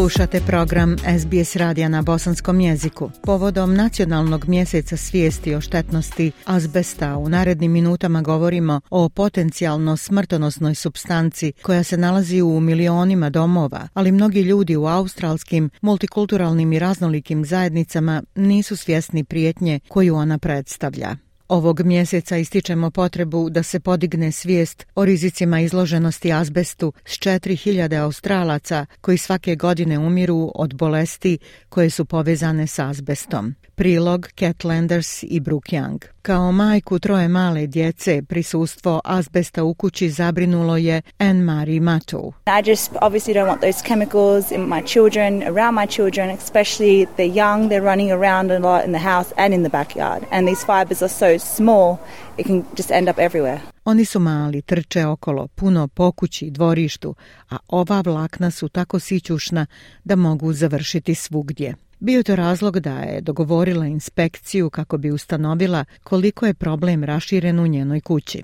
Slušate program SBS radija na bosanskom jeziku. Povodom nacionalnog mjeseca svijesti o štetnosti azbesta u narednim minutama govorimo o potencijalno smrtonosnoj substanci koja se nalazi u milionima domova, ali mnogi ljudi u australskim, multikulturalnim i raznolikim zajednicama nisu svjesni prijetnje koju ona predstavlja. Ovog mjeseca ističemo potrebu da se podigne svijest o rizicima izloženosti azbestu s 4000 Australaca koji svake godine umiru od bolesti koje su povezane s azbestom. Prilog Cat Landers i Brooke Young. Kao majku troje male djece, prisustvo azbesta u kući zabrinulo je Anne Marie Matu. I just obviously don't want those chemicals in my children, around my children, especially the young, they're running around a lot in the house and in the backyard. And these fibers are so oni su mali, trče okolo, puno po kući, dvorištu, a ova vlakna su tako sićušna da mogu završiti svugdje. Bio to razlog da je dogovorila inspekciju kako bi ustanovila koliko je problem raširen u njenoj kući.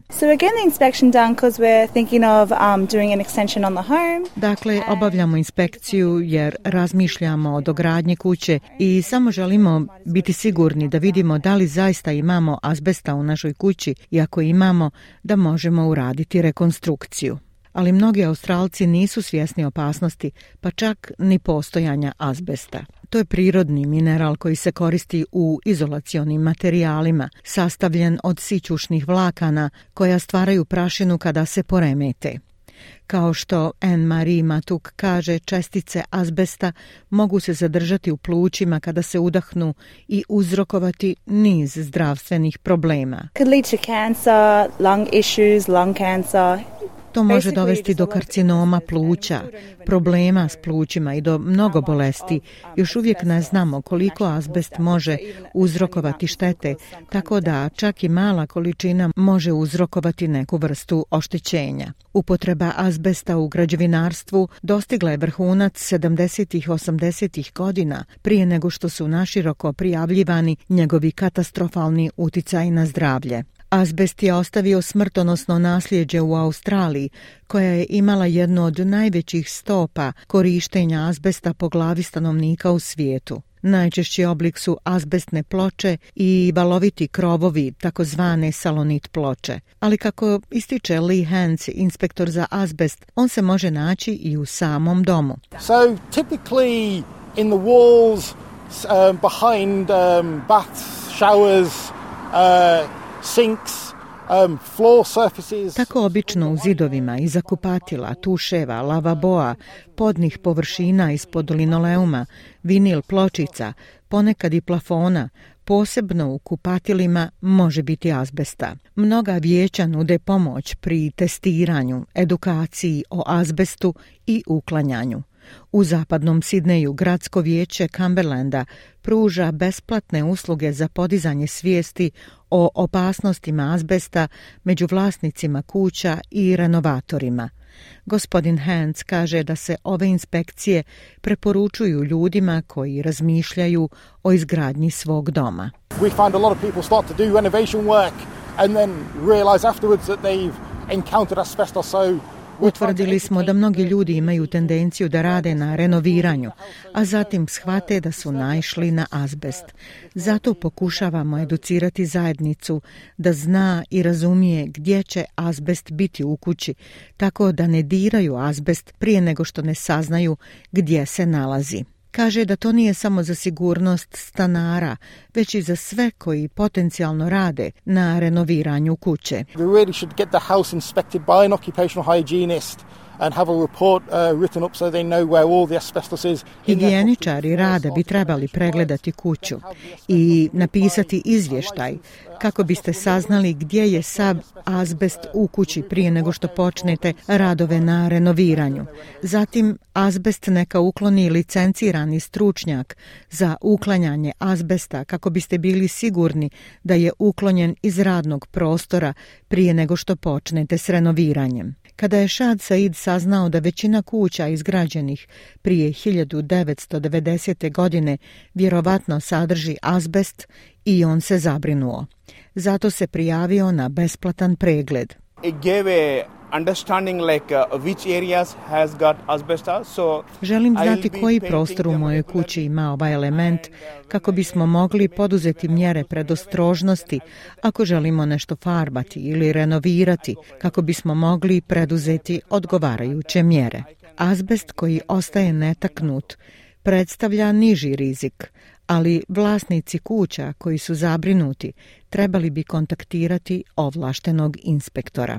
Dakle, obavljamo inspekciju jer razmišljamo o dogradnji kuće i samo želimo biti sigurni da vidimo da li zaista imamo azbesta u našoj kući i ako imamo da možemo uraditi rekonstrukciju ali mnogi Australci nisu svjesni opasnosti, pa čak ni postojanja azbesta. To je prirodni mineral koji se koristi u izolacionim materijalima, sastavljen od sićušnih vlakana koja stvaraju prašinu kada se poremete. Kao što Anne-Marie Matuk kaže, čestice azbesta mogu se zadržati u plućima kada se udahnu i uzrokovati niz zdravstvenih problema. To može dovesti do karcinoma pluća, problema s plućima i do mnogo bolesti. Još uvijek ne znamo koliko azbest može uzrokovati štete, tako da čak i mala količina može uzrokovati neku vrstu oštećenja. Upotreba azbesta u građevinarstvu dostigla je vrhunac 70. i 80. godina prije nego što su naširoko prijavljivani njegovi katastrofalni uticaj na zdravlje. Azbest je ostavio smrtonosno nasljeđe u Australiji, koja je imala jednu od najvećih stopa korištenja azbesta po glavi stanovnika u svijetu. Najčešći oblik su azbestne ploče i baloviti krovovi, takozvane salonit ploče. Ali kako ističe Lee Hans, inspektor za azbest, on se može naći i u samom domu. So typically in the walls um, behind um, baths, showers, uh, sinks, um, Tako obično u zidovima iza kupatila, tuševa, lavaboa, podnih površina ispod linoleuma, vinil pločica, ponekad i plafona, posebno u kupatilima, može biti azbesta. Mnoga vijeća nude pomoć pri testiranju, edukaciji o azbestu i uklanjanju. U zapadnom Sidneju gradsko vijeće Cumberlanda pruža besplatne usluge za podizanje svijesti o opasnostima azbesta među vlasnicima kuća i renovatorima – Gospodin Hans kaže da se ove inspekcije preporučuju ljudima koji razmišljaju o izgradnji svog doma. We find a lot of people start to do renovation work and then realize afterwards that they've encountered asbestos so Utvrdili smo da mnogi ljudi imaju tendenciju da rade na renoviranju, a zatim shvate da su naišli na azbest. Zato pokušavamo educirati zajednicu da zna i razumije gdje će azbest biti u kući, tako da ne diraju azbest prije nego što ne saznaju gdje se nalazi. Kaže da to nije samo za sigurnost stanara, već i za sve koji potencijalno rade na renoviranju kuće. We really should get the house inspected by an occupational hygienist. Uh, Higijeničari rada bi trebali pregledati kuću i napisati izvještaj uh, kako biste saznali gdje je sav azbest u kući prije nego što počnete radove na renoviranju. Zatim azbest neka ukloni licencirani stručnjak za uklanjanje azbesta kako biste bili sigurni da je uklonjen iz radnog prostora prije nego što počnete s renoviranjem. Kada je Šad Said saznao da većina kuća izgrađenih prije 1990. godine vjerovatno sadrži azbest i on se zabrinuo. Zato se prijavio na besplatan pregled. E, Uh, Želim znati koji prostor u mojoj kući ima ovaj element uh, kako bismo mogli poduzeti mjere predostrožnosti ako želimo nešto farbati ili renovirati kako bismo mogli preduzeti odgovarajuće mjere. Azbest koji ostaje netaknut predstavlja niži rizik, ali vlasnici kuća koji su zabrinuti trebali bi kontaktirati ovlaštenog inspektora.